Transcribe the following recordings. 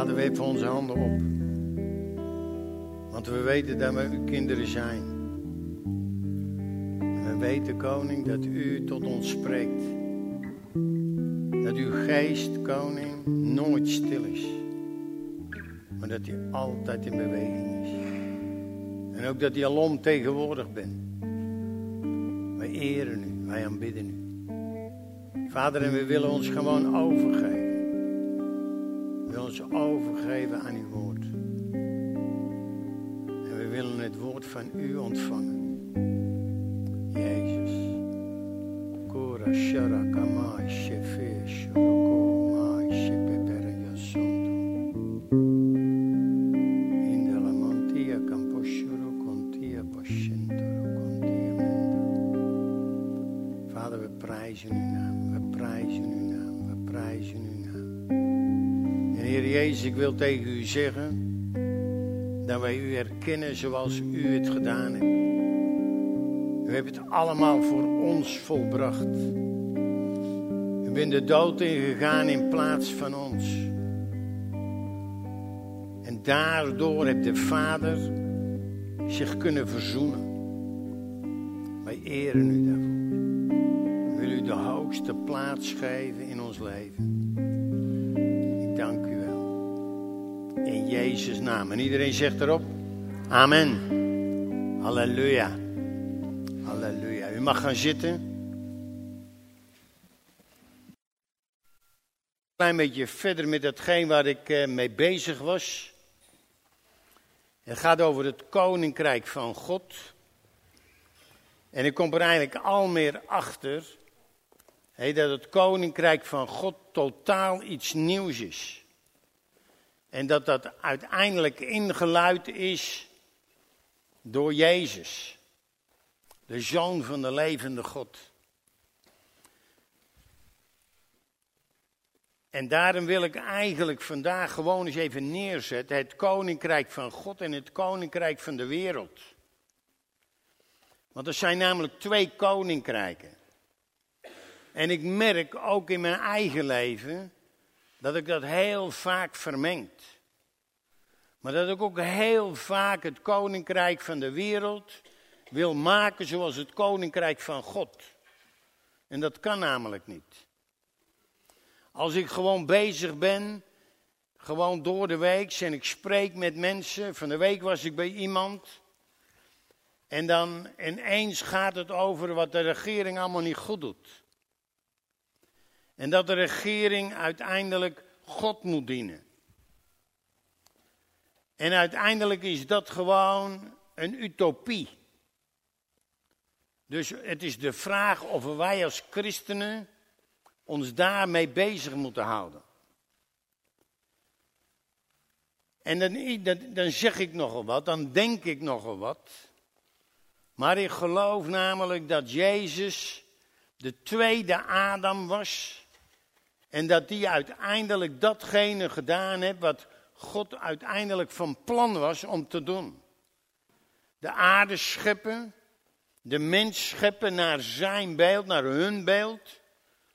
Vader, we hebben onze handen op. Want we weten dat we uw kinderen zijn. En we weten, koning, dat u tot ons spreekt. Dat uw geest, koning, nooit stil is. Maar dat hij altijd in beweging is. En ook dat hij alom tegenwoordig bent. Wij eren u, wij aanbidden u. Vader, en we willen ons gewoon overgeven. Ons overgeven aan uw woord. En we willen het woord van u ontvangen. Wil tegen u zeggen dat wij u herkennen zoals u het gedaan hebt. U hebt het allemaal voor ons volbracht. U bent de dood ingegaan in plaats van ons. En daardoor heeft de Vader zich kunnen verzoenen. Wij eren u daarvoor. Ik wil u de hoogste plaats geven in ons leven. Jezus' naam. En iedereen zegt erop. Amen. Halleluja. Halleluja. U mag gaan zitten. Een klein beetje verder met datgene waar ik eh, mee bezig was. Het gaat over het koninkrijk van God. En ik kom er eigenlijk al meer achter dat het koninkrijk van God totaal iets nieuws is. En dat dat uiteindelijk ingeluid is door Jezus, de zoon van de levende God. En daarom wil ik eigenlijk vandaag gewoon eens even neerzetten het koninkrijk van God en het koninkrijk van de wereld. Want er zijn namelijk twee koninkrijken. En ik merk ook in mijn eigen leven dat ik dat heel vaak vermengt. Maar dat ik ook heel vaak het koninkrijk van de wereld wil maken zoals het koninkrijk van God. En dat kan namelijk niet. Als ik gewoon bezig ben, gewoon door de week, en ik spreek met mensen. Van de week was ik bij iemand. En dan ineens gaat het over wat de regering allemaal niet goed doet. En dat de regering uiteindelijk God moet dienen. En uiteindelijk is dat gewoon een utopie. Dus het is de vraag of wij als christenen ons daarmee bezig moeten houden. En dan, dan, zeg ik nogal wat, dan denk ik nogal wat. Maar ik geloof namelijk dat Jezus de tweede Adam was. En dat die uiteindelijk datgene gedaan heeft wat God uiteindelijk van plan was om te doen. De aarde scheppen, de mens scheppen naar zijn beeld, naar hun beeld.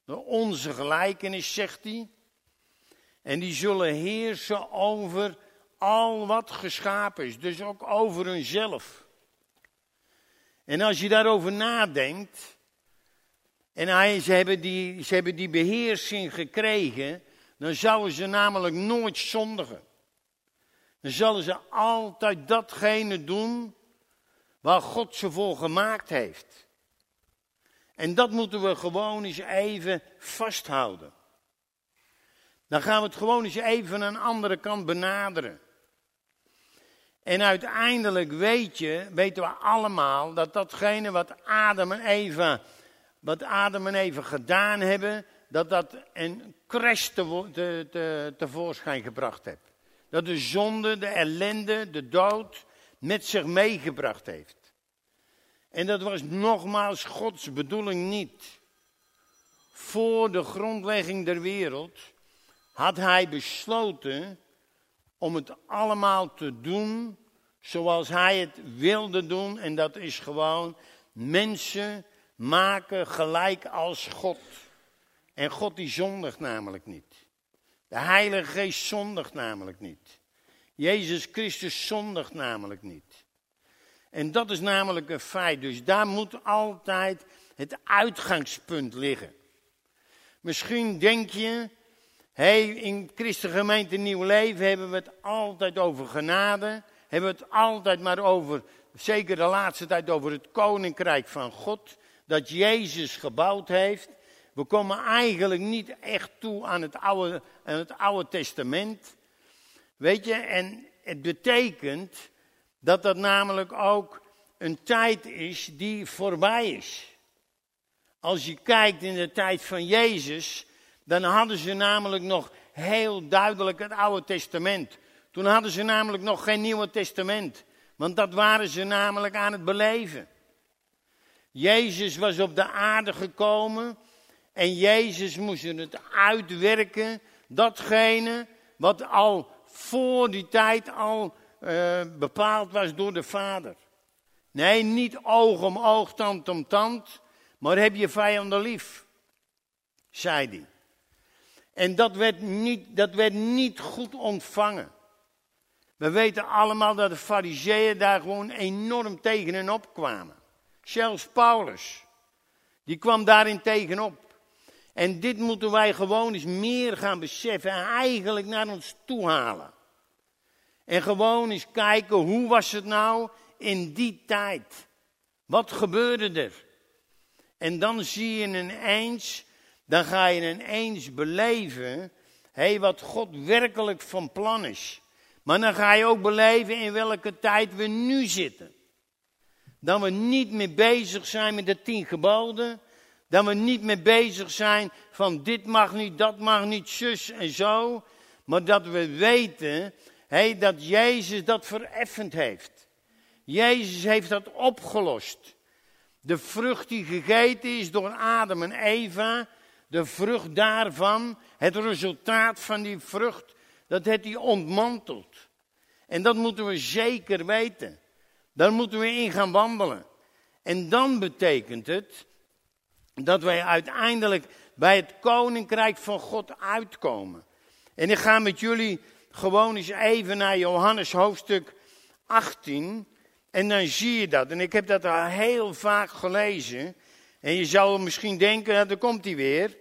Naar onze gelijkenis, zegt hij. En die zullen heersen over al wat geschapen is, dus ook over hunzelf. En als je daarover nadenkt, en hij, ze, hebben die, ze hebben die beheersing gekregen, dan zouden ze namelijk nooit zondigen. Dan zullen ze altijd datgene doen waar God ze voor gemaakt heeft. En dat moeten we gewoon eens even vasthouden. Dan gaan we het gewoon eens even van een andere kant benaderen. En uiteindelijk weet je, weten we allemaal dat datgene wat Adam en Eva, wat Adam en Eva gedaan hebben, dat dat een crash te, te, te, tevoorschijn gebracht heeft. Dat de zonde, de ellende, de dood met zich meegebracht heeft. En dat was nogmaals Gods bedoeling niet. Voor de grondlegging der wereld had hij besloten om het allemaal te doen zoals hij het wilde doen. En dat is gewoon mensen maken gelijk als God. En God die zondigt namelijk niet. De Heilige Geest zondigt namelijk niet. Jezus Christus zondigt namelijk niet. En dat is namelijk een feit. Dus daar moet altijd het uitgangspunt liggen. Misschien denk je, hey, in Christengemeente Nieuw Leven hebben we het altijd over genade. Hebben we het altijd maar over, zeker de laatste tijd, over het koninkrijk van God. Dat Jezus gebouwd heeft. We komen eigenlijk niet echt toe aan het Oude, aan het oude Testament. Weet je, en het betekent dat dat namelijk ook een tijd is die voorbij is. Als je kijkt in de tijd van Jezus, dan hadden ze namelijk nog heel duidelijk het Oude Testament. Toen hadden ze namelijk nog geen Nieuwe Testament. Want dat waren ze namelijk aan het beleven. Jezus was op de aarde gekomen en Jezus moest het uitwerken, datgene wat al voor die tijd al uh, bepaald was door de Vader. Nee, niet oog om oog, tand om tand, maar heb je vijanden lief, zei hij. En dat werd, niet, dat werd niet goed ontvangen. We weten allemaal dat de fariseeën daar gewoon enorm tegen opkwamen. Zelfs Paulus, die kwam daarin tegenop. En dit moeten wij gewoon eens meer gaan beseffen en eigenlijk naar ons toe halen. En gewoon eens kijken, hoe was het nou in die tijd? Wat gebeurde er? En dan zie je ineens, dan ga je ineens beleven, hé, wat God werkelijk van plan is. Maar dan ga je ook beleven in welke tijd we nu zitten. Dat we niet meer bezig zijn met de tien geboden. Dat we niet meer bezig zijn van dit mag niet, dat mag niet, zus en zo. Maar dat we weten hey, dat Jezus dat vereffend heeft. Jezus heeft dat opgelost. De vrucht die gegeten is door Adam en Eva, de vrucht daarvan, het resultaat van die vrucht, dat heeft hij ontmanteld. En dat moeten we zeker weten. Daar moeten we in gaan wandelen. En dan betekent het dat wij uiteindelijk bij het koninkrijk van God uitkomen. En ik ga met jullie gewoon eens even naar Johannes hoofdstuk 18. En dan zie je dat. En ik heb dat al heel vaak gelezen. En je zou misschien denken, nou, daar komt hij weer.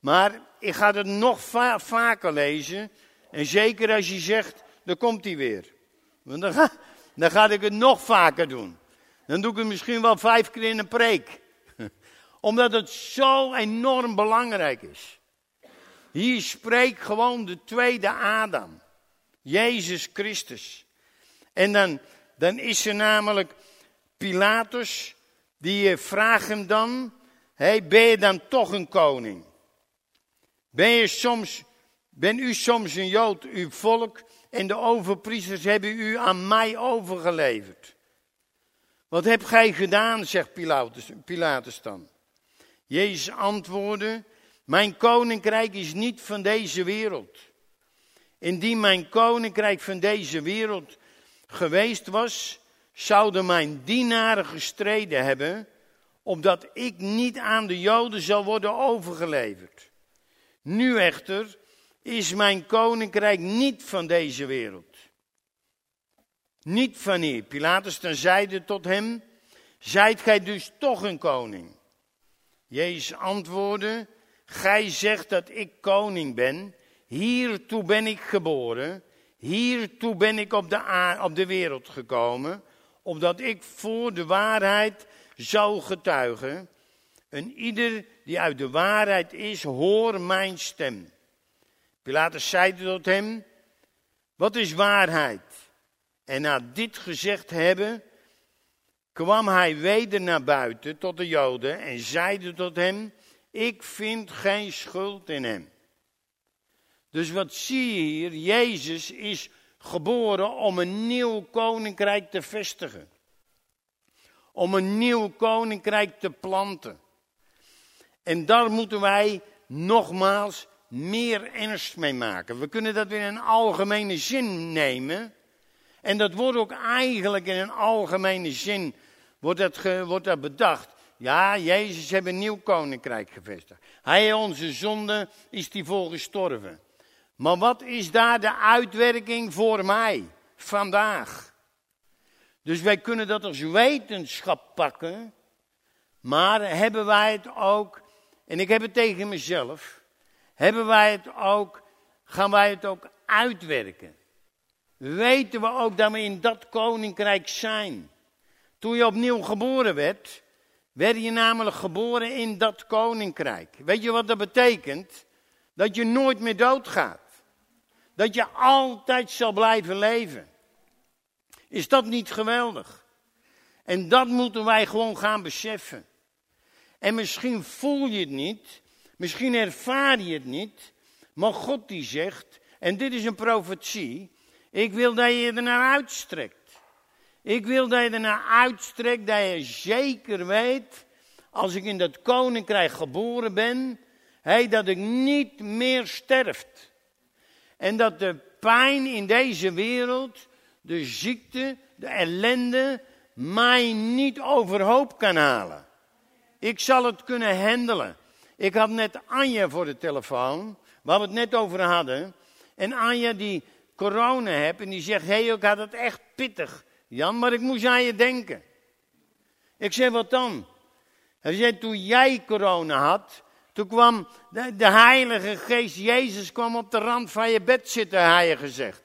Maar ik ga het nog vaker lezen. En zeker als je zegt, daar komt hij weer. Want dan ga, dan ga ik het nog vaker doen. Dan doe ik het misschien wel vijf keer in een preek. Omdat het zo enorm belangrijk is. Hier spreekt gewoon de tweede Adam. Jezus Christus. En dan, dan is er namelijk Pilatus, die vraagt hem dan, hey, ben je dan toch een koning? Ben, je soms, ben u soms een Jood, uw volk, en de overpriesters hebben u aan mij overgeleverd? Wat heb gij gedaan, zegt Pilatus, Pilatus dan. Jezus antwoordde, mijn koninkrijk is niet van deze wereld. Indien mijn koninkrijk van deze wereld geweest was, zouden mijn dienaren gestreden hebben, opdat ik niet aan de Joden zal worden overgeleverd. Nu echter is mijn koninkrijk niet van deze wereld. Niet van hier. Pilatus dan zeide tot hem, zijt gij dus toch een koning? Jezus antwoordde, gij zegt dat ik koning ben. Hiertoe ben ik geboren, hiertoe ben ik op de, op de wereld gekomen, opdat ik voor de waarheid zou getuigen. En ieder die uit de waarheid is, hoor mijn stem. Pilatus zei tot hem, wat is waarheid? En na dit gezegd hebben, kwam hij weder naar buiten tot de Joden en zeide tot hem, ik vind geen schuld in hem. Dus wat zie je hier? Jezus is geboren om een nieuw koninkrijk te vestigen. Om een nieuw koninkrijk te planten. En daar moeten wij nogmaals meer ernst mee maken. We kunnen dat in een algemene zin nemen. En dat wordt ook eigenlijk in een algemene zin wordt dat, wordt dat bedacht. Ja, Jezus heeft een nieuw koninkrijk gevestigd. Hij onze zonde is die voor gestorven. Maar wat is daar de uitwerking voor mij vandaag? Dus wij kunnen dat als wetenschap pakken, maar hebben wij het ook, en ik heb het tegen mezelf, hebben wij het ook, gaan wij het ook uitwerken? Weten we ook dat we in dat koninkrijk zijn? Toen je opnieuw geboren werd, werd je namelijk geboren in dat koninkrijk. Weet je wat dat betekent? Dat je nooit meer doodgaat. Dat je altijd zal blijven leven. Is dat niet geweldig? En dat moeten wij gewoon gaan beseffen. En misschien voel je het niet, misschien ervaar je het niet, maar God die zegt, en dit is een profetie, ik wil dat je er naar uitstrekt. Ik wil dat je er naar uitstrekt, dat je zeker weet, als ik in dat koninkrijk geboren ben, hey, dat ik niet meer sterft. En dat de pijn in deze wereld, de ziekte, de ellende, mij niet overhoop kan halen. Ik zal het kunnen handelen. Ik had net Anja voor de telefoon, waar we het net over hadden. En Anja die corona heeft en die zegt, hé, hey, ik had het echt pittig. Jan, maar ik moest aan je denken. Ik zeg, wat dan? Hij zei, toen jij corona had, toen kwam de, de, Heilige Geest, Jezus kwam op de rand van je bed zitten, hij je gezegd.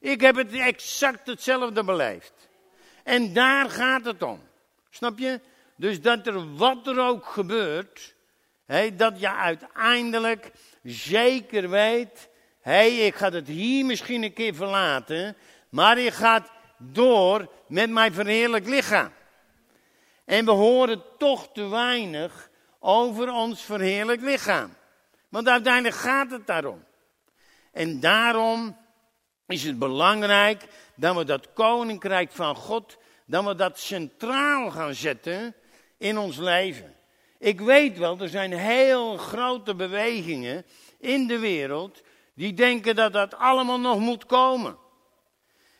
Ik heb het exact hetzelfde beleefd. En daar gaat het om. Snap je? Dus dat er wat er ook gebeurt, dat je uiteindelijk zeker weet, hey, ik ga het hier misschien een keer verlaten, maar je gaat door met mijn verheerlijk lichaam. En we horen toch te weinig over ons verheerlijk lichaam. Want uiteindelijk gaat het daarom. En daarom is het belangrijk dat we dat koninkrijk van God, dat we dat centraal gaan zetten in ons leven. Ik weet wel, er zijn heel grote bewegingen in de wereld die denken dat dat allemaal nog moet komen.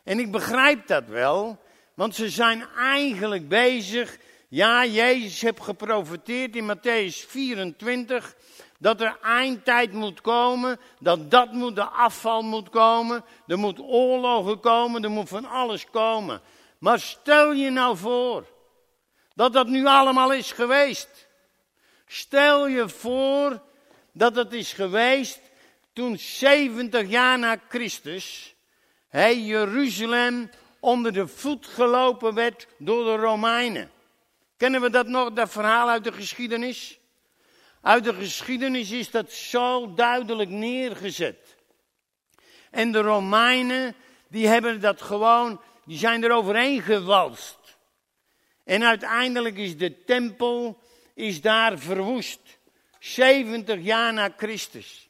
En ik begrijp dat wel, want ze zijn eigenlijk bezig. Ja, Jezus heeft geprofiteerd in Matthäus 24 dat er eindtijd moet komen, dat dat moet, de afval moet komen, er moet oorlogen komen, er moet van alles komen. Maar stel je nou voor dat dat nu allemaal is geweest. Stel je voor dat het is geweest toen 70 jaar na Christus hij Jeruzalem onder de voet gelopen werd door de Romeinen. Kennen we dat nog, dat verhaal uit de geschiedenis? Uit de geschiedenis is dat zo duidelijk neergezet. En de Romeinen, die hebben dat gewoon, die zijn er overheen gewalst. En uiteindelijk is de tempel, is daar verwoest. 70 jaar na Christus.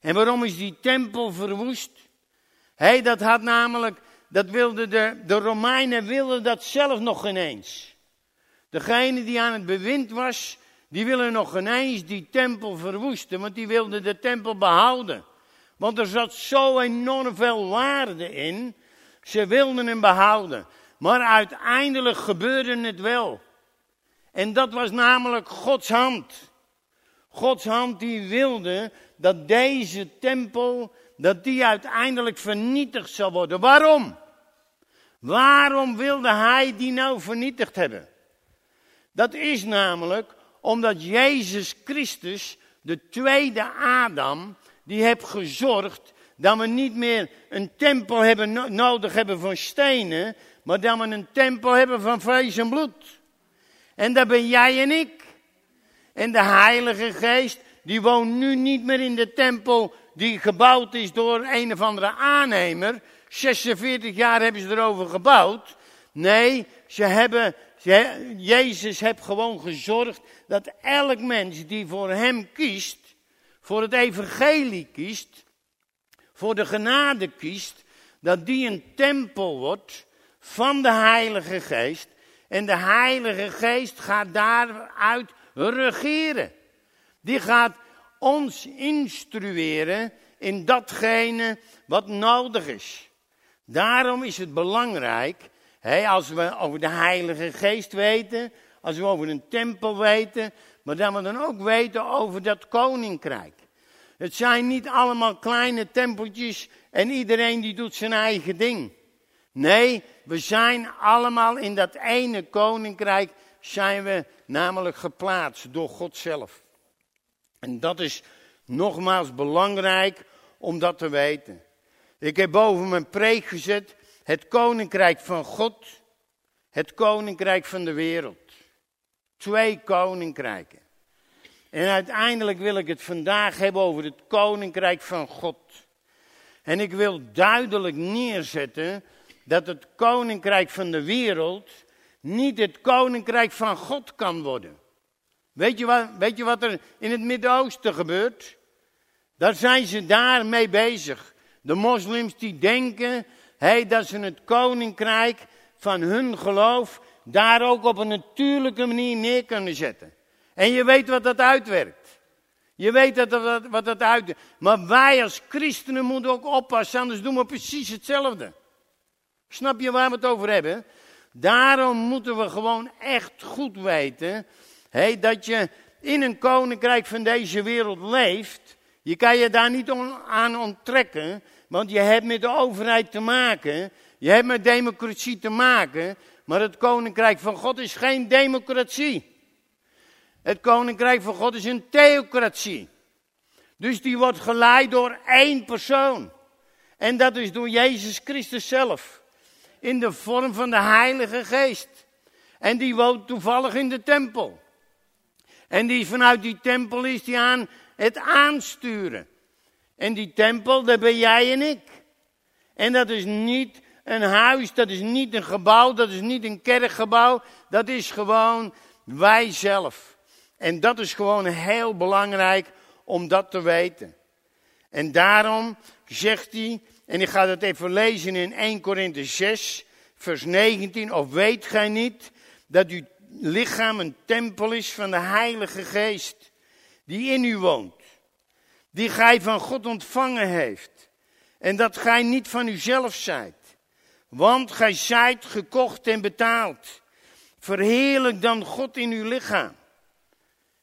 En waarom is die tempel verwoest? Hij dat had namelijk, dat wilde de, de Romeinen wilden dat zelf nog ineens. Degene die aan het bewind was, die willen nog ineens die tempel verwoesten, want die wilden de tempel behouden. Want er zat zo enorm veel waarde in. Ze wilden hem behouden. Maar uiteindelijk gebeurde het wel. En dat was namelijk Gods hand. Gods hand die wilde dat deze tempel, dat die uiteindelijk vernietigd zou worden. Waarom? Waarom wilde hij die nou vernietigd hebben? Dat is namelijk omdat Jezus Christus, de tweede Adam, die heeft gezorgd dat we niet meer een tempel hebben nodig hebben van stenen, maar dat we een tempel hebben van vlees en bloed. En dat ben jij en ik. En de Heilige Geest, die woont nu niet meer in de tempel die gebouwd is door een of andere aannemer. 46 jaar hebben ze erover gebouwd. Nee, ze hebben, Jezus heeft gewoon gezorgd dat elk mens die voor hem kiest, voor het evangelie kiest, voor de genade kiest, dat die een tempel wordt van de Heilige Geest. En de Heilige Geest gaat daaruit regeren. Die gaat ons instrueren in datgene wat nodig is. Daarom is het belangrijk, hè, als we over de Heilige Geest weten, als we over een tempel weten, maar dat we dan ook weten over dat koninkrijk. Het zijn niet allemaal kleine tempeltjes en iedereen die doet zijn eigen ding. Nee, we zijn allemaal in dat ene koninkrijk, zijn we namelijk geplaatst door God zelf. En dat is nogmaals belangrijk om dat te weten. Ik heb boven mijn preek gezet het koninkrijk van God, het koninkrijk van de wereld. Twee koninkrijken. En uiteindelijk wil ik het vandaag hebben over het koninkrijk van God. En ik wil duidelijk neerzetten dat het koninkrijk van de wereld niet het koninkrijk van God kan worden. Weet je wat, weet je wat er in het Midden-Oosten gebeurt? Daar zijn ze daarmee bezig. De moslims die denken hey, dat ze het koninkrijk van hun geloof daar ook op een natuurlijke manier neer kunnen zetten. En je weet wat dat uitwerkt. Je weet dat, wat dat uitwerkt. Maar wij als christenen moeten ook oppassen, anders doen we precies hetzelfde. Snap je waar we het over hebben? Daarom moeten we gewoon echt goed weten hey, dat je in een koninkrijk van deze wereld leeft. Je kan je daar niet aan onttrekken, want je hebt met de overheid te maken. Je hebt met democratie te maken. Maar het koninkrijk van God is geen democratie. Het koninkrijk van God is een theocratie. Dus die wordt geleid door één persoon. En dat is door Jezus Christus zelf. In de vorm van de Heilige Geest. En die woont toevallig in de tempel. En die vanuit die tempel is die aan het aansturen. En die tempel, dat ben jij en ik. En dat is niet een huis, dat is niet een gebouw, dat is niet een kerkgebouw. Dat is gewoon wij zelf. En dat is gewoon heel belangrijk om dat te weten. En daarom zegt hij, en ik ga dat even lezen in 1 Korinthe 6, vers 19. Of weet gij niet dat uw lichaam een tempel is van de Heilige Geest, die in u woont, die gij van God ontvangen heeft, en dat gij niet van uzelf zijt, want gij zijt gekocht en betaald. Verheerlijk dan God in uw lichaam.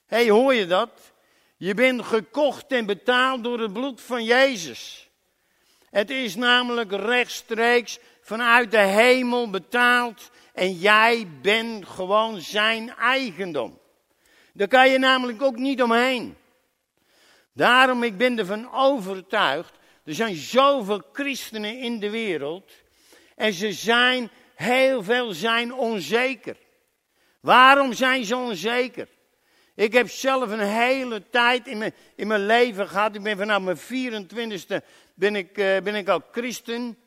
Hey, hoor je dat? Je bent gekocht en betaald door het bloed van Jezus. Het is namelijk rechtstreeks vanuit de hemel betaald en jij bent gewoon zijn eigendom. Daar kan je namelijk ook niet omheen. Daarom, ik ben ervan overtuigd, er zijn zoveel christenen in de wereld en ze zijn, heel veel zijn onzeker. Waarom zijn ze onzeker? Ik heb zelf een hele tijd in mijn, in mijn leven gehad. Ik ben vanaf mijn 24ste ben ik, uh, ben ik al christen.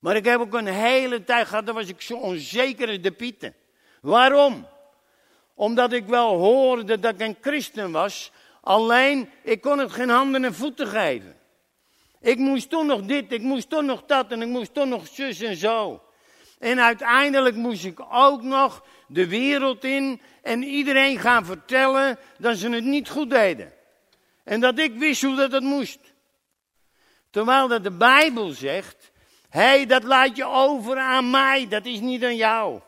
Maar ik heb ook een hele tijd gehad, dan was ik zo onzeker als de pieten. Waarom? Omdat ik wel hoorde dat ik een christen was. Alleen, ik kon het geen handen en voeten geven. Ik moest toch nog dit, ik moest toch nog dat en ik moest toch nog zus en zo. En uiteindelijk moest ik ook nog de wereld in en iedereen gaan vertellen dat ze het niet goed deden. En dat ik wist hoe dat het moest. Terwijl dat de Bijbel zegt, hé, hey, dat laat je over aan mij, dat is niet aan jou.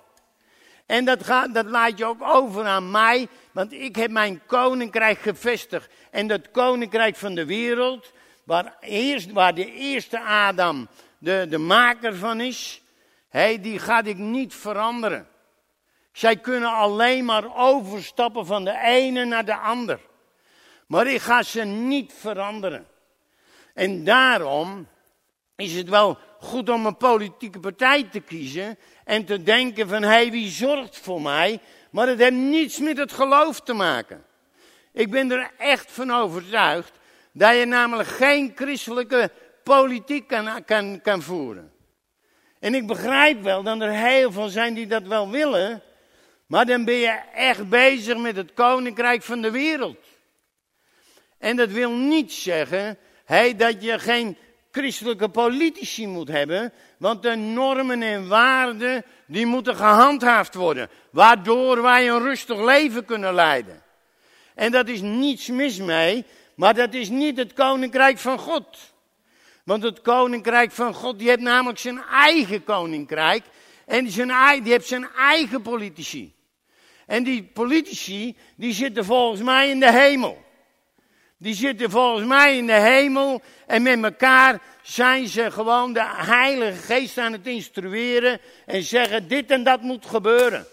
En dat, gaat, dat laat je ook over aan mij, want ik heb mijn koninkrijk gevestigd. En dat koninkrijk van de wereld, waar, eerst, waar de eerste Adam de, de maker van is, hey, die ga ik niet veranderen. Zij kunnen alleen maar overstappen van de ene naar de ander. Maar ik ga ze niet veranderen. En daarom is het wel goed om een politieke partij te kiezen en te denken van hé, hey, wie zorgt voor mij? Maar het heeft niets met het geloof te maken. Ik ben er echt van overtuigd dat je namelijk geen christelijke politiek kan, kan, kan voeren. En ik begrijp wel dat er heel veel zijn die dat wel willen, maar dan ben je echt bezig met het koninkrijk van de wereld. En dat wil niet zeggen hey, dat je geen christelijke politici moet hebben, want de normen en waarden die moeten gehandhaafd worden, waardoor wij een rustig leven kunnen leiden. En dat is niets mis mee, maar dat is niet het koninkrijk van God. Want het koninkrijk van God, die heeft namelijk zijn eigen koninkrijk. En zijn, die heeft zijn eigen politici. En die politici, die zitten volgens mij in de hemel. Die zitten volgens mij in de hemel en met elkaar zijn ze gewoon de Heilige Geest aan het instrueren en zeggen dit en dat moet gebeuren.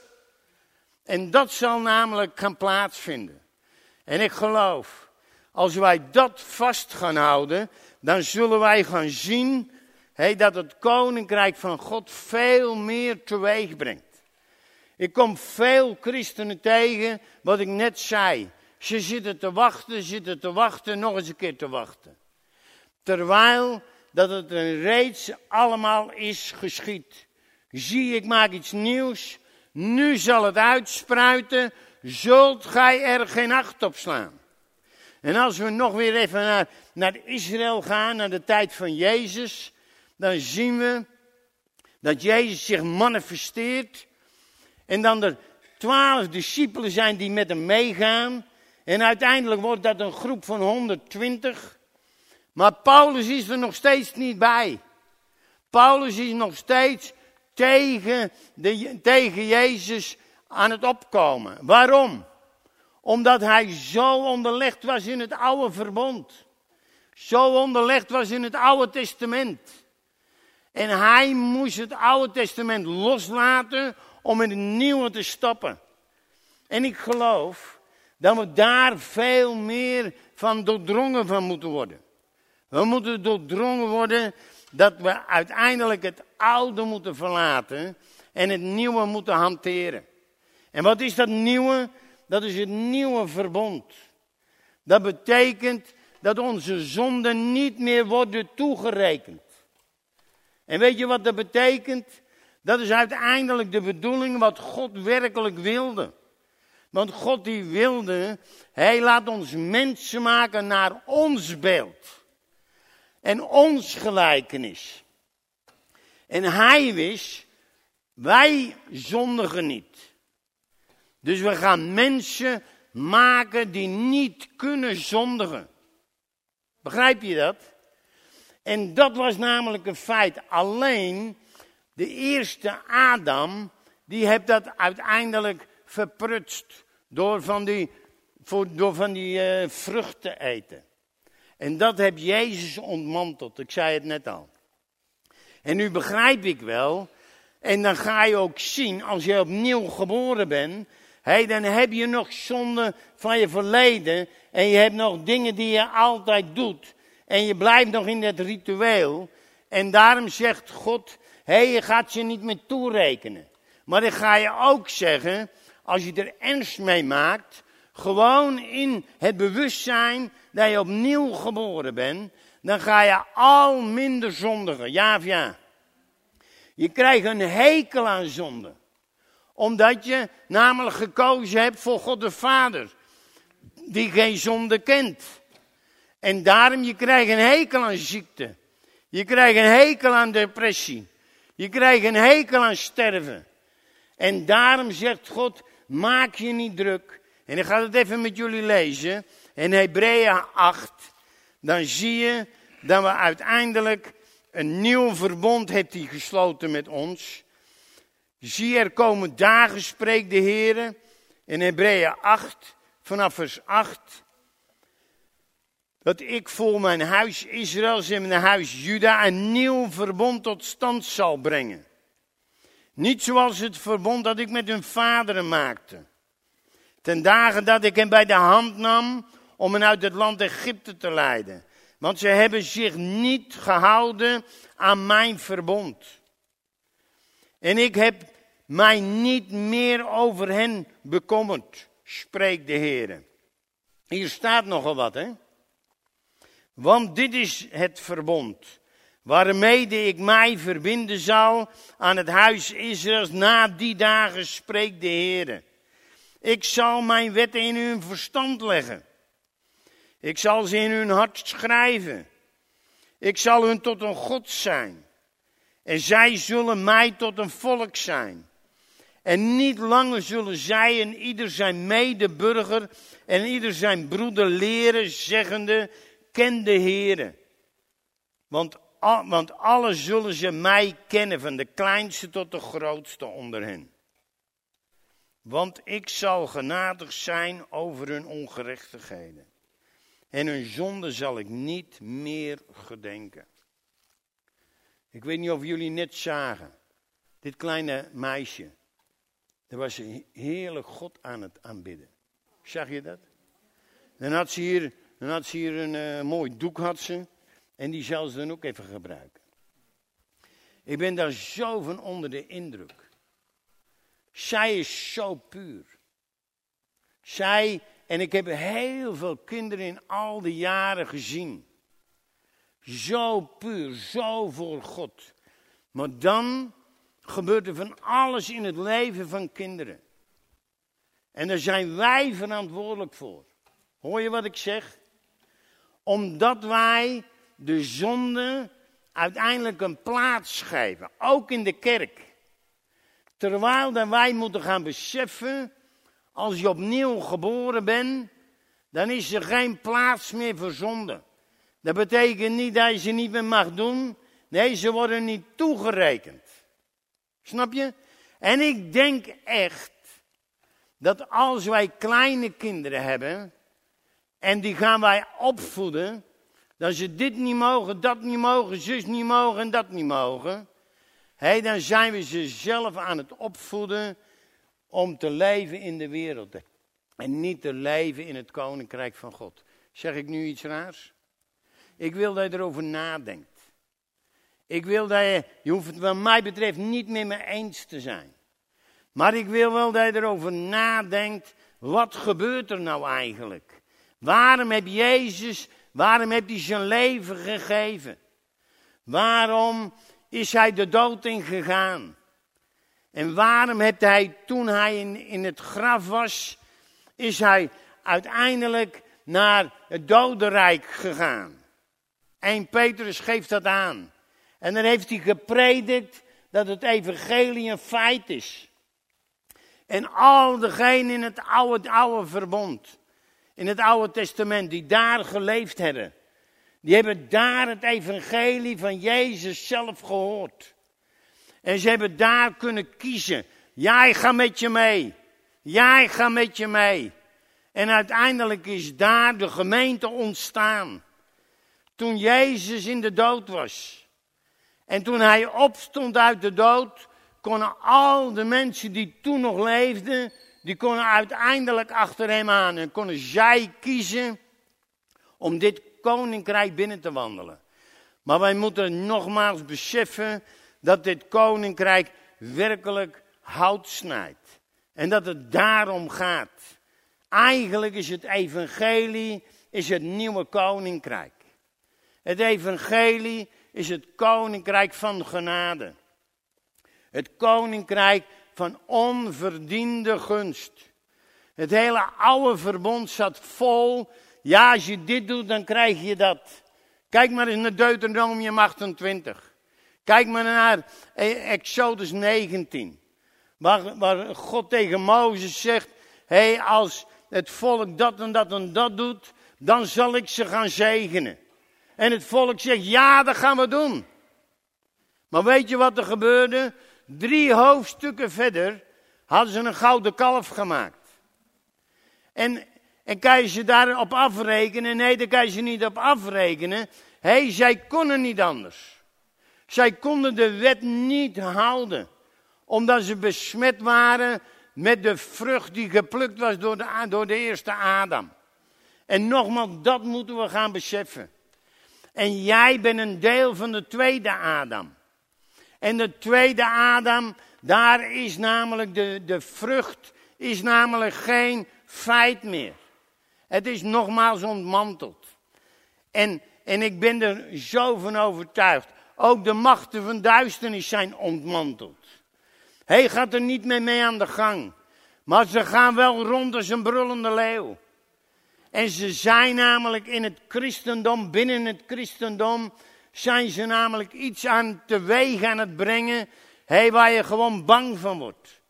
En dat zal namelijk gaan plaatsvinden. En ik geloof, als wij dat vast gaan houden, dan zullen wij gaan zien dat het koninkrijk van God veel meer teweeg brengt. Ik kom veel christenen tegen, wat ik net zei. Ze zitten te wachten, zitten te wachten, nog eens een keer te wachten. Terwijl dat het er reeds allemaal is geschied. Zie, ik maak iets nieuws. Nu zal het uitspruiten. Zult gij er geen acht op slaan. En als we nog weer even naar, naar Israël gaan, naar de tijd van Jezus, dan zien we dat Jezus zich manifesteert. En dan er twaalf discipelen zijn die met hem meegaan. En uiteindelijk wordt dat een groep van 120. Maar Paulus is er nog steeds niet bij. Paulus is nog steeds tegen, de, tegen Jezus aan het opkomen. Waarom? Omdat hij zo onderlegd was in het oude verbond. Zo onderlegd was in het oude testament. En hij moest het oude testament loslaten om in het nieuwe te stappen. En ik geloof dat we daar veel meer van doordrongen van moeten worden. We moeten doordrongen worden dat we uiteindelijk het oude moeten verlaten en het nieuwe moeten hanteren. En wat is dat nieuwe? Dat is het nieuwe verbond. Dat betekent dat onze zonden niet meer worden toegerekend. En weet je wat dat betekent? Dat is uiteindelijk de bedoeling wat God werkelijk wilde. Want God die wilde, hij laat ons mensen maken naar ons beeld. En ons gelijkenis. En hij wist, wij zondigen niet. Dus we gaan mensen maken die niet kunnen zondigen. Begrijp je dat? En dat was namelijk een feit. Alleen de eerste Adam, die heeft dat uiteindelijk verprutst. Door van die, voor, door van die uh, vrucht te eten. En dat heb Jezus ontmanteld. Ik zei het net al. En nu begrijp ik wel. En dan ga je ook zien, als je opnieuw geboren bent. Hey, dan heb je nog zonde van je verleden. En je hebt nog dingen die je altijd doet. En je blijft nog in dat ritueel. En daarom zegt God, hé, hey, je gaat je niet meer toerekenen. Maar dan ga je ook zeggen, als je er ernst mee maakt, gewoon in het bewustzijn dat je opnieuw geboren bent, dan ga je al minder zondigen. Ja of ja? Je krijgt een hekel aan zonde. Omdat je namelijk gekozen hebt voor God de Vader, die geen zonde kent. En daarom, je krijgt een hekel aan ziekte. Je krijgt een hekel aan depressie. Je krijgt een hekel aan sterven. En daarom zegt God, maak je niet druk. En ik ga het even met jullie lezen. In Hebrea 8, dan zie je dat we uiteindelijk een nieuw verbond heeft hij gesloten met ons. Zie, er komen dagen, spreekt de Heer. In Hebrea 8, vanaf vers 8 dat ik voor mijn huis Israël en mijn huis Juda een nieuw verbond tot stand zal brengen. Niet zoals het verbond dat ik met hun vaderen maakte. Ten dagen dat ik hen bij de hand nam om hen uit het land Egypte te leiden. Want ze hebben zich niet gehouden aan mijn verbond. En ik heb mij niet meer over hen bekommerd, spreekt de Heer. Hier staat nogal wat, hè? Want dit is het verbond, waarmee ik mij verbinden zal aan het huis Israëls na die dagen, spreekt de Heer. Ik zal mijn wetten in hun verstand leggen. Ik zal ze in hun hart schrijven. Ik zal hun tot een God zijn. En zij zullen mij tot een volk zijn. En niet langer zullen zij en ieder zijn medeburger en ieder zijn broeder leren, zeggende: ken de Heere. Want, want alle zullen ze mij kennen, van de kleinste tot de grootste onder hen. Want ik zal genadig zijn over hun ongerechtigheden. En hun zonde zal ik niet meer gedenken. Ik weet niet of jullie net zagen. Dit kleine meisje. Daar was ze heerlijk God aan het aanbidden. Zag je dat? Dan had ze hier, had ze hier een uh, mooi doek had ze. En die zal ze dan ook even gebruiken. Ik ben daar zo van onder de indruk. Zij is zo puur. Zij, en ik heb heel veel kinderen in al die jaren gezien. Zo puur, zo voor God. Maar dan gebeurt er van alles in het leven van kinderen. En daar zijn wij verantwoordelijk voor. Hoor je wat ik zeg? Omdat wij de zonde uiteindelijk een plaats geven, ook in de kerk. Terwijl dan wij moeten gaan beseffen, als je opnieuw geboren bent, dan is er geen plaats meer voor zonde. Dat betekent niet dat je ze niet meer mag doen. Nee, ze worden niet toegerekend. Snap je? En ik denk echt dat als wij kleine kinderen hebben en die gaan wij opvoeden, dat ze dit niet mogen, dat niet mogen, zus niet mogen en dat niet mogen. Hé, dan zijn we ze zelf aan het opvoeden om te leven in de wereld. En niet te leven in het koninkrijk van God. Zeg ik nu iets raars? Ik wil dat je erover nadenkt. Ik wil dat je, je hoeft het wat mij betreft niet meer mee eens te zijn. Maar ik wil wel dat je erover nadenkt, wat gebeurt er nou eigenlijk? Waarom heb Jezus, waarom heb hij zijn leven gegeven? Waarom is hij de dood ingegaan? En waarom heeft hij, toen hij in, in het graf was, is hij uiteindelijk naar het dodenrijk gegaan? 1 Petrus geeft dat aan. En dan heeft hij gepredikt dat het evangelie een feit is. En al degenen in het oude, oude verbond, in het oude testament, die daar geleefd hebben, die hebben daar het evangelie van Jezus zelf gehoord. En ze hebben daar kunnen kiezen. Jij gaat met je mee. Jij gaat met je mee. En uiteindelijk is daar de gemeente ontstaan. Toen Jezus in de dood was. En toen hij opstond uit de dood, konden al de mensen die toen nog leefden, die konden uiteindelijk achter hem aan. En konden zij kiezen om dit koninkrijk binnen te wandelen. Maar wij moeten nogmaals beseffen dat dit koninkrijk werkelijk hout snijdt. En dat het daarom gaat. Eigenlijk is het evangelie is het nieuwe koninkrijk. Het evangelie is het koninkrijk van genade. Het koninkrijk van onverdiende gunst. Het hele oude verbond zat vol. Ja, als je dit doet, dan krijg je dat. Kijk maar eens naar Deuteronomium 28. Kijk maar naar Exodus 19. Waar, waar God tegen Mozes zegt: Hé, hey, als het volk dat en dat en dat doet, dan zal ik ze gaan zegenen. En het volk zegt, ja, dat gaan we doen. Maar weet je wat er gebeurde? Drie hoofdstukken verder hadden ze een gouden kalf gemaakt. En, en kan je ze daarop afrekenen? Nee, daar kan je ze niet op afrekenen. Hé, zij konden niet anders. Zij konden de wet niet houden. Omdat ze besmet waren met de vrucht die geplukt was door de, door de eerste Adam. En nogmaals, dat moeten we gaan beseffen. En jij bent een deel van de tweede Adam. En de tweede Adam, daar is namelijk de, de vrucht, is namelijk geen feit meer. Het is nogmaals ontmanteld. En, en ik ben er zo van overtuigd. Ook de machten van duisternis zijn ontmanteld. Hij gaat er niet meer mee aan de gang. Maar ze gaan wel rond als een brullende leeuw. En ze zijn namelijk in het christendom, binnen het christendom, zijn ze namelijk iets aan teweeg aan het brengen, hey, waar je gewoon bang van wordt.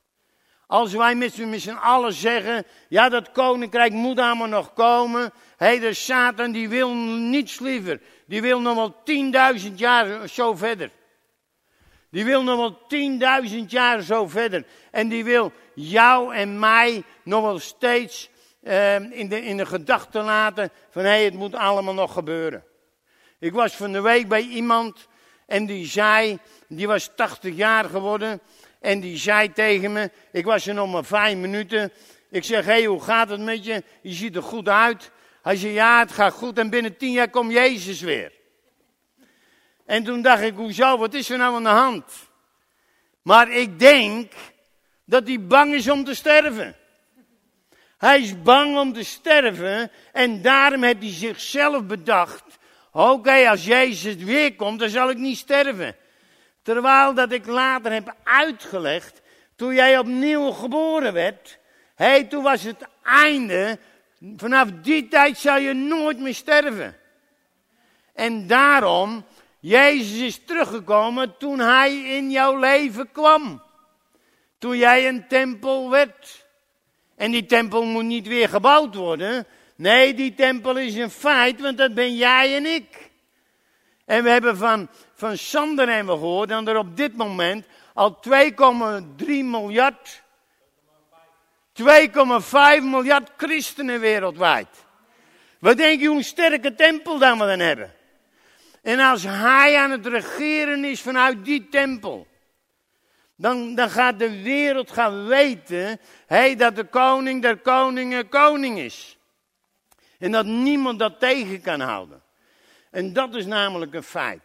Als wij met z'n allen zeggen, ja dat koninkrijk moet allemaal nog komen, hé, hey, de Satan die wil niets liever. Die wil nog wel tienduizend jaar zo verder. Die wil nog wel tienduizend jaar zo verder. En die wil jou en mij nog wel steeds eh, in, de, in de gedachten laten van hé, het moet allemaal nog gebeuren. Ik was van de week bij iemand en die zei, die was 80 jaar geworden. En die zei tegen me, ik was er nog maar vijf minuten. Ik zeg, hé, hey, hoe gaat het met je? Je ziet er goed uit. Hij zei, ja, het gaat goed en binnen tien jaar komt Jezus weer. En toen dacht ik, hoezo, wat is er nou aan de hand? Maar ik denk dat hij bang is om te sterven. Hij is bang om te sterven en daarom heeft hij zichzelf bedacht. Oké, als Jezus weer komt, dan zal ik niet sterven. Terwijl dat ik later heb uitgelegd, toen jij opnieuw geboren werd, hey, toen was het einde. Vanaf die tijd zal je nooit meer sterven. En daarom, Jezus is teruggekomen toen hij in jouw leven kwam. Toen jij een tempel werd. En die tempel moet niet weer gebouwd worden. Nee, die tempel is een feit, want dat ben jij en ik. En we hebben van, van Sander we gehoord dat er op dit moment al 2,3 miljard, 2,5 miljard christenen wereldwijd. Wat denk je hoe sterke tempel dan we dan hebben? En als hij aan het regeren is vanuit die tempel, dan, dan gaat de wereld gaan weten hey, dat de koning der koningen koning is. En dat niemand dat tegen kan houden. En dat is namelijk een feit.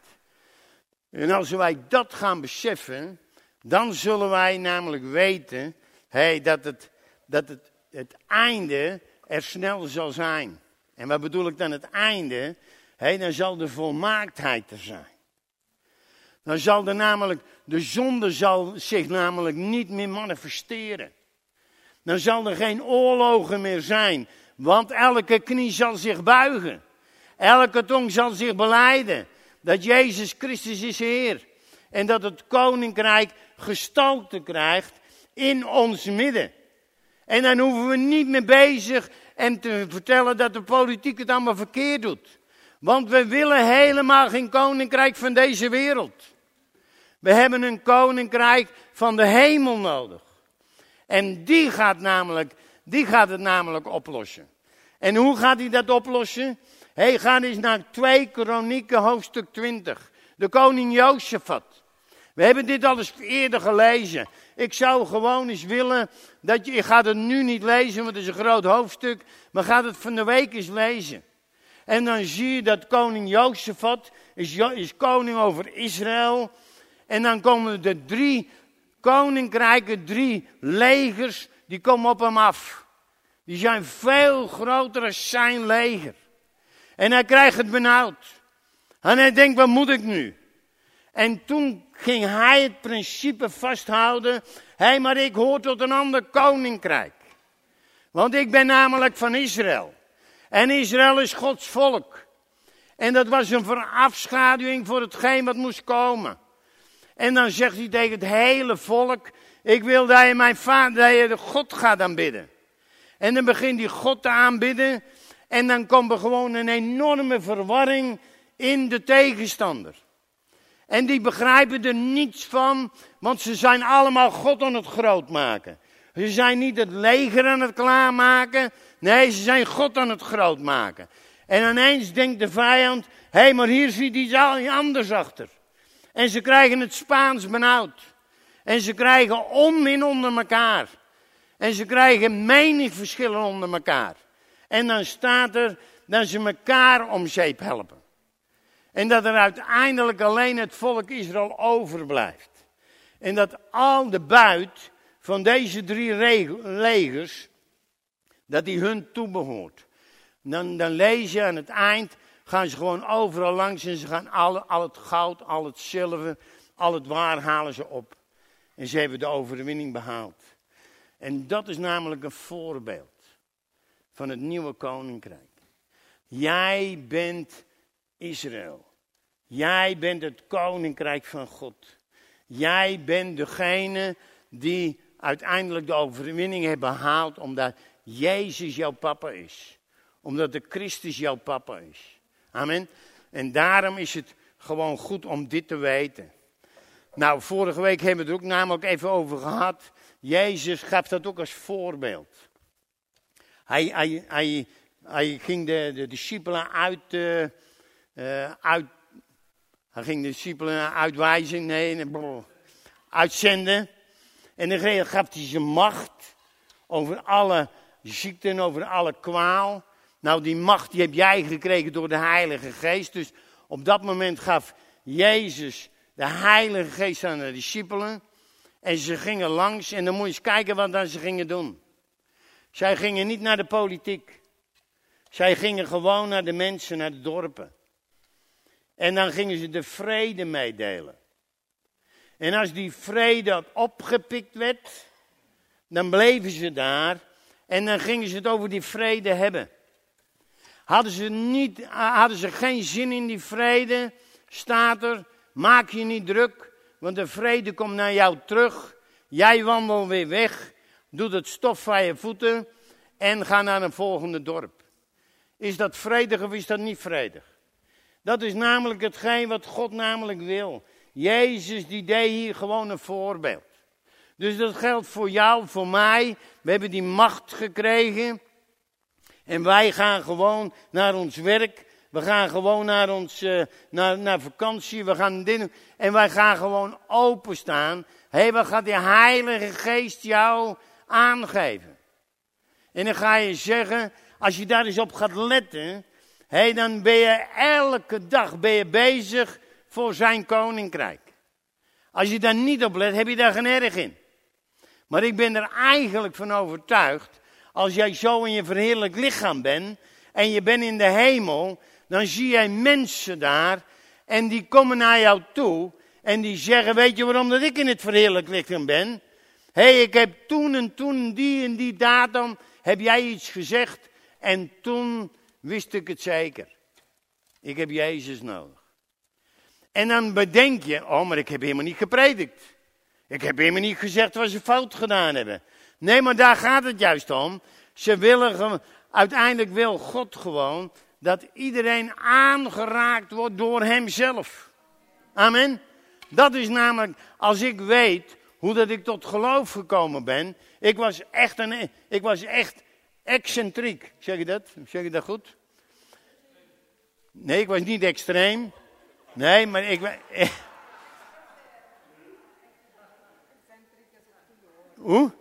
En als wij dat gaan beseffen, dan zullen wij namelijk weten hey, dat, het, dat het, het einde er snel zal zijn. En wat bedoel ik dan het einde? Hey, dan zal de volmaaktheid er zijn. Dan zal er namelijk, de zonde zal zich namelijk niet meer manifesteren. Dan zal er geen oorlogen meer zijn, want elke knie zal zich buigen. Elke tong zal zich beleiden dat Jezus Christus is Heer. En dat het koninkrijk gestalte krijgt in ons midden. En dan hoeven we niet meer bezig en te vertellen dat de politiek het allemaal verkeerd doet. Want we willen helemaal geen koninkrijk van deze wereld. We hebben een koninkrijk van de hemel nodig. En die gaat, namelijk, die gaat het namelijk oplossen. En hoe gaat hij dat oplossen? Hey, ga eens naar 2 Kronieken hoofdstuk 20. De koning Jozefat. We hebben dit al eens eerder gelezen. Ik zou gewoon eens willen dat je, gaat het nu niet lezen, want het is een groot hoofdstuk, maar gaat het van de week eens lezen. En dan zie je dat koning Jozefat is, is koning over Israël. En dan komen de drie koninkrijken, drie legers, die komen op hem af. Die zijn veel groter dan zijn leger. En hij krijgt het benauwd. En hij denkt, wat moet ik nu? En toen ging hij het principe vasthouden. Hé, maar ik hoor tot een ander koninkrijk. Want ik ben namelijk van Israël. En Israël is Gods volk. En dat was een verafschaduwing voor hetgeen wat moest komen. En dan zegt hij tegen het hele volk: Ik wil dat je mijn vader, dat je de God gaat aanbidden. En dan begint hij God te aanbidden. En dan komt er gewoon een enorme verwarring in de tegenstander. En die begrijpen er niets van, want ze zijn allemaal God aan het groot maken. Ze zijn niet het leger aan het klaarmaken, nee, ze zijn God aan het groot maken. En ineens denkt de vijand, hé, hey, maar hier zit iets anders achter. En ze krijgen het Spaans benauwd. En ze krijgen onmin onder elkaar. En ze krijgen menig verschillen onder elkaar. En dan staat er dat ze elkaar om zeep helpen. En dat er uiteindelijk alleen het volk Israël overblijft. En dat al de buit van deze drie legers, dat die hun toebehoort. Dan, dan lees je aan het eind, gaan ze gewoon overal langs en ze gaan al, al het goud, al het zilver, al het waar halen ze op. En ze hebben de overwinning behaald. En dat is namelijk een voorbeeld van het nieuwe koninkrijk. Jij bent Israël. Jij bent het koninkrijk van God. Jij bent degene die uiteindelijk de overwinning heeft behaald omdat Jezus jouw papa is. Omdat de Christus jouw papa is. Amen. En daarom is het gewoon goed om dit te weten. Nou, vorige week hebben we het er ook namelijk even over gehad. Jezus gaf dat ook als voorbeeld. Hij, hij, hij, hij ging de, de discipelen uit, uh, uit. Hij ging de discipelen uitwijzen, nee, uitzenden. En dan gaf hij ze macht over alle ziekten, over alle kwaal. Nou, die macht die heb jij gekregen door de Heilige Geest. Dus op dat moment gaf Jezus de Heilige Geest aan de discipelen. En ze gingen langs en dan moet je eens kijken wat dan ze gingen doen. Zij gingen niet naar de politiek. Zij gingen gewoon naar de mensen, naar de dorpen. En dan gingen ze de vrede meedelen. En als die vrede opgepikt werd, dan bleven ze daar en dan gingen ze het over die vrede hebben. Hadden ze, niet, hadden ze geen zin in die vrede, staat er, maak je niet druk, want de vrede komt naar jou terug. Jij wandelt weer weg, doet het stof van je voeten en ga naar een volgende dorp. Is dat vredig of is dat niet vredig? Dat is namelijk hetgeen wat God namelijk wil. Jezus die deed hier gewoon een voorbeeld. Dus dat geldt voor jou, voor mij. We hebben die macht gekregen. En wij gaan gewoon naar ons werk. We gaan gewoon naar, ons, uh, naar, naar vakantie. We gaan dit En wij gaan gewoon openstaan. Hé, hey, wat gaat die Heilige Geest jou aangeven? En dan ga je zeggen, als je daar eens op gaat letten. Hé, hey, dan ben je elke dag ben je bezig voor zijn koninkrijk. Als je daar niet op let, heb je daar geen erg in. Maar ik ben er eigenlijk van overtuigd, als jij zo in je verheerlijk lichaam bent en je bent in de hemel, dan zie jij mensen daar en die komen naar jou toe en die zeggen, weet je waarom dat ik in het verheerlijk lichaam ben? Hé, hey, ik heb toen en toen die en die datum, heb jij iets gezegd en toen wist ik het zeker. Ik heb Jezus nodig. En dan bedenk je, oh, maar ik heb helemaal niet gepredikt. Ik heb helemaal niet gezegd wat ze fout gedaan hebben. Nee, maar daar gaat het juist om. Ze willen, uiteindelijk wil God gewoon dat iedereen aangeraakt wordt door hemzelf. Amen. Dat is namelijk, als ik weet hoe dat ik tot geloof gekomen ben. Ik was echt een, ik was echt excentriek. Zeg je dat? Zeg je dat goed? Nee, ik was niet extreem. Nee, maar ik. Hoe?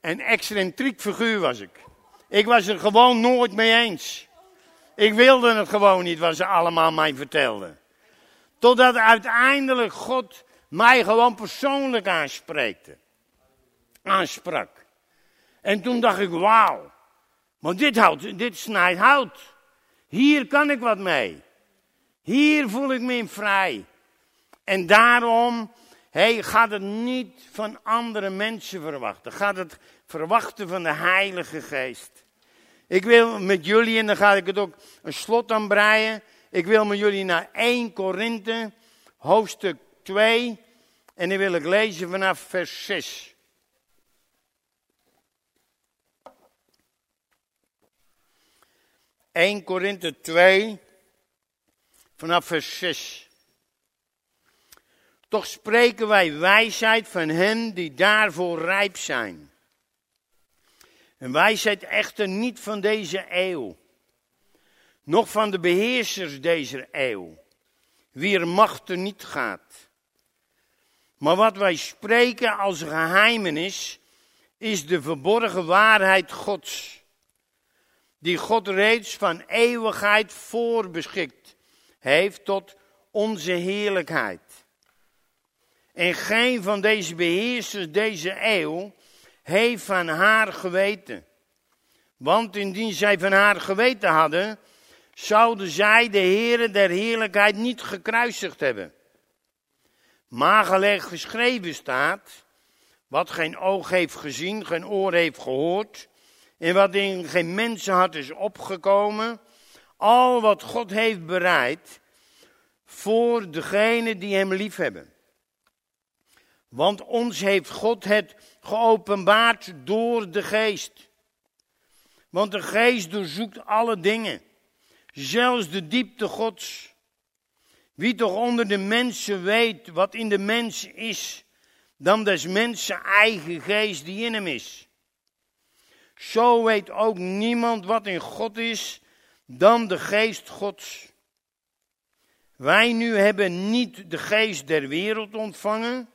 Een excentriek figuur was ik. Ik was er gewoon nooit mee eens. Ik wilde het gewoon niet wat ze allemaal mij vertelden. Totdat uiteindelijk God mij gewoon persoonlijk aanspreekte. Aansprak. En toen dacht ik, wauw. Maar dit, houdt, dit snijdt hout. Hier kan ik wat mee. Hier voel ik me vrij. En daarom hey, gaat het niet van andere mensen verwachten. Gaat het verwachten van de Heilige Geest. Ik wil met jullie, en dan ga ik het ook een slot aan breien. Ik wil met jullie naar 1 Korinthe, hoofdstuk 2. En dan wil ik lezen vanaf vers 6. ...1 Korinthe 2, vanaf vers 6. Toch spreken wij wijsheid van hen die daarvoor rijp zijn. Een wijsheid echter niet van deze eeuw, noch van de beheersers deze eeuw, wie er macht niet gaat. Maar wat wij spreken als geheimenis, is de verborgen waarheid Gods, die God reeds van eeuwigheid voorbeschikt heeft tot onze heerlijkheid. En geen van deze beheersers deze eeuw heeft van haar geweten. Want indien zij van haar geweten hadden, zouden zij de Heere der heerlijkheid niet gekruisigd hebben. Maar gelijk geschreven staat, wat geen oog heeft gezien, geen oor heeft gehoord, en wat in geen mensenhart is opgekomen, al wat God heeft bereid voor degenen die hem liefhebben. Want ons heeft God het geopenbaard door de geest. Want de geest doorzoekt alle dingen, zelfs de diepte Gods. Wie toch onder de mensen weet wat in de mens is, dan des mensen eigen geest die in hem is. Zo weet ook niemand wat in God is dan de geest Gods. Wij nu hebben niet de geest der wereld ontvangen,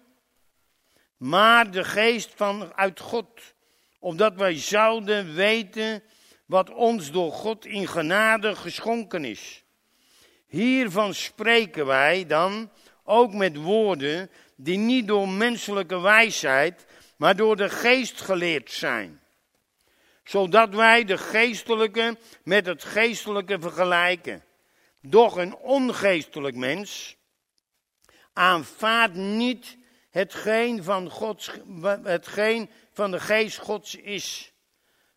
maar de geest van uit God, opdat wij zouden weten wat ons door God in genade geschonken is. Hiervan spreken wij dan ook met woorden die niet door menselijke wijsheid, maar door de geest geleerd zijn. Zodat wij de geestelijke met het geestelijke vergelijken. Doch een ongeestelijk mens aanvaardt niet hetgeen van, Gods, hetgeen van de geest Gods is.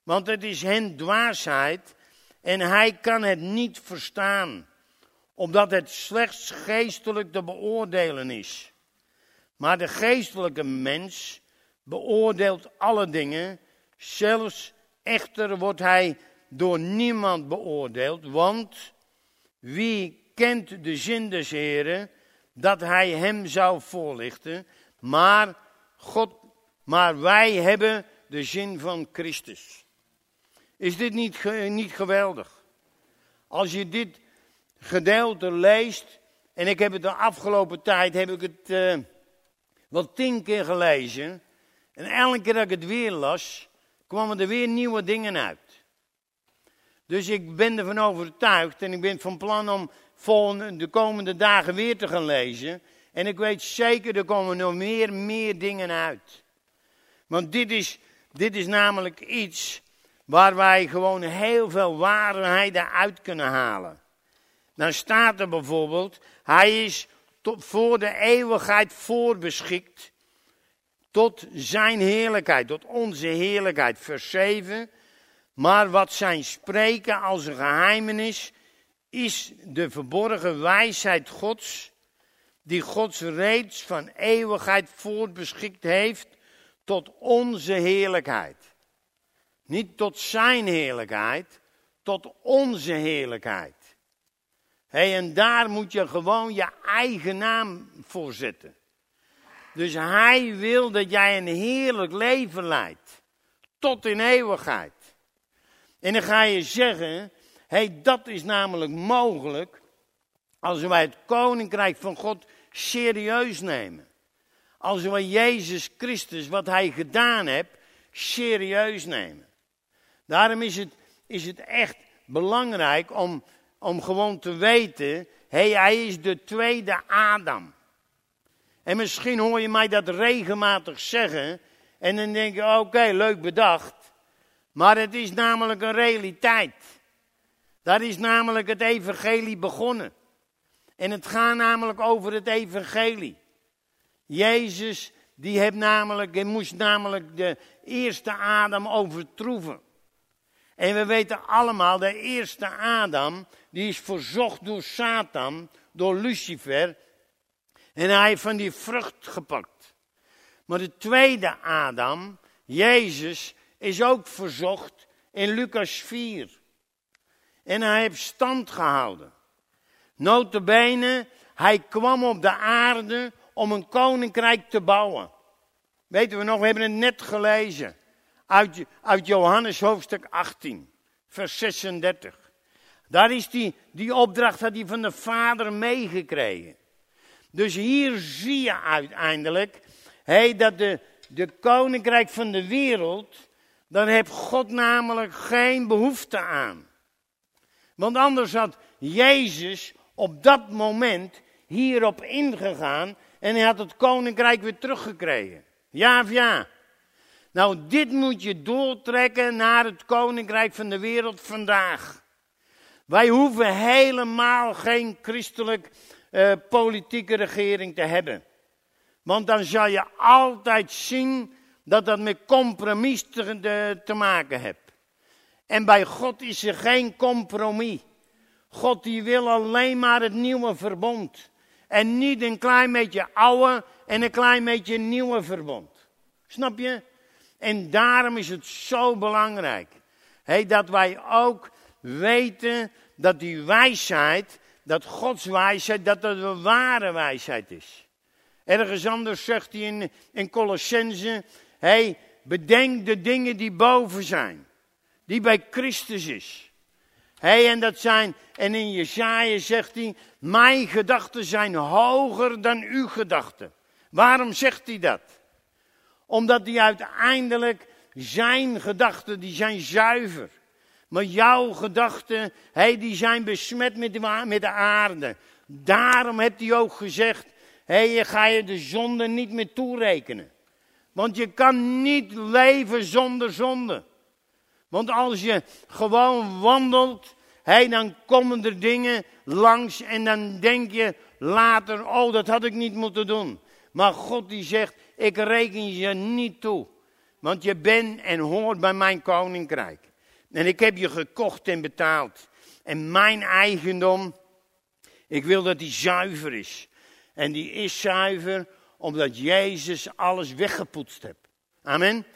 Want het is hen dwaasheid en hij kan het niet verstaan, omdat het slechts geestelijk te beoordelen is. Maar de geestelijke mens beoordeelt alle dingen, zelfs echter wordt hij door niemand beoordeeld, want wie kent de zin des Heren, dat hij hem zou voorlichten, maar God, maar wij hebben de zin van Christus. Is dit niet, niet geweldig? Als je dit gedeelte leest, en ik heb het de afgelopen tijd, heb ik het uh, tien keer gelezen. En elke keer dat ik het weer las, kwamen er weer nieuwe dingen uit. Dus ik ben ervan overtuigd en ik ben van plan om volgende, de komende dagen weer te gaan lezen. En ik weet zeker, er komen nog meer, meer dingen uit. Want dit is, dit is namelijk iets waar wij gewoon heel veel waarheden uit kunnen halen. Dan staat er bijvoorbeeld, hij is voor de eeuwigheid voorbeschikt tot zijn heerlijkheid, tot onze heerlijkheid. Vers 7. Maar wat zijn spreken als een geheimenis is de verborgen wijsheid Gods, die Gods reeds van eeuwigheid voortbeschikt heeft tot onze heerlijkheid. Niet tot zijn heerlijkheid, tot onze heerlijkheid. Hey, en daar moet je gewoon je eigen naam voor zetten. Dus hij wil dat jij een heerlijk leven leidt. Tot in eeuwigheid. En dan ga je zeggen, hey, dat is namelijk mogelijk als wij het koninkrijk van God serieus nemen. Als wij Jezus Christus, wat hij gedaan heeft, serieus nemen. Daarom is het, is het echt belangrijk om, om gewoon te weten, hey, hij is de tweede Adam. En misschien hoor je mij dat regelmatig zeggen. En dan denk je, oké, leuk bedacht. Maar het is namelijk een realiteit. Daar is namelijk het evangelie begonnen. En het gaat namelijk over het evangelie. Jezus, die, heeft namelijk, moest namelijk de eerste Adam overtroeven. En we weten allemaal, de eerste Adam, die is verzocht door Satan, door Lucifer. En hij heeft van die vrucht gepakt. Maar de tweede Adam, Jezus, is ook verzocht in Lucas 4. En hij heeft stand gehouden. Notabene, hij kwam op de aarde om een koninkrijk te bouwen. Weten we nog, we hebben het net gelezen. Uit, uit Johannes hoofdstuk 18, vers 36. Daar is die, die opdracht had hij van de vader meegekregen. Dus hier zie je uiteindelijk hey, dat de, de koninkrijk van de wereld, daar heeft God namelijk geen behoefte aan. Want anders had Jezus op dat moment hierop ingegaan en hij had het koninkrijk weer teruggekregen. Ja of ja? Nou, dit moet je doortrekken naar het koninkrijk van de wereld vandaag. Wij hoeven helemaal geen christelijk uh, politieke regering te hebben. Want dan zal je altijd zien dat dat met compromis te, te maken hebt. En bij God is er geen compromis. God die wil alleen maar het nieuwe verbond. En niet een klein beetje oude en een klein beetje nieuwe verbond. Snap je? En daarom is het zo belangrijk. Hey, dat wij ook weten dat die wijsheid dat Gods wijsheid, dat dat de ware wijsheid is. Ergens anders zegt hij in, in Colossense, hey, bedenk de dingen die boven zijn. die bij Christus is. Hey, en dat zijn, en in Jesaja zegt hij, mijn gedachten zijn hoger dan uw gedachten. Waarom zegt hij dat? Omdat hij uiteindelijk zijn gedachten, die zijn zuiver. Maar jouw gedachten, hey, die zijn besmet met de, aarde. Daarom heeft hij ook gezegd, hey, je ga je de zonde niet meer toerekenen. Want je kan niet leven zonder zonde. Want als je gewoon wandelt, hey, dan komen er dingen langs en dan denk je later, oh dat had ik niet moeten doen. Maar God die zegt, ik reken je niet toe. Want je bent en hoort bij mijn koninkrijk. En ik heb je gekocht en betaald. En mijn eigendom, ik wil dat die zuiver is. En die is zuiver omdat Jezus alles weggepoetst heeft. Amen.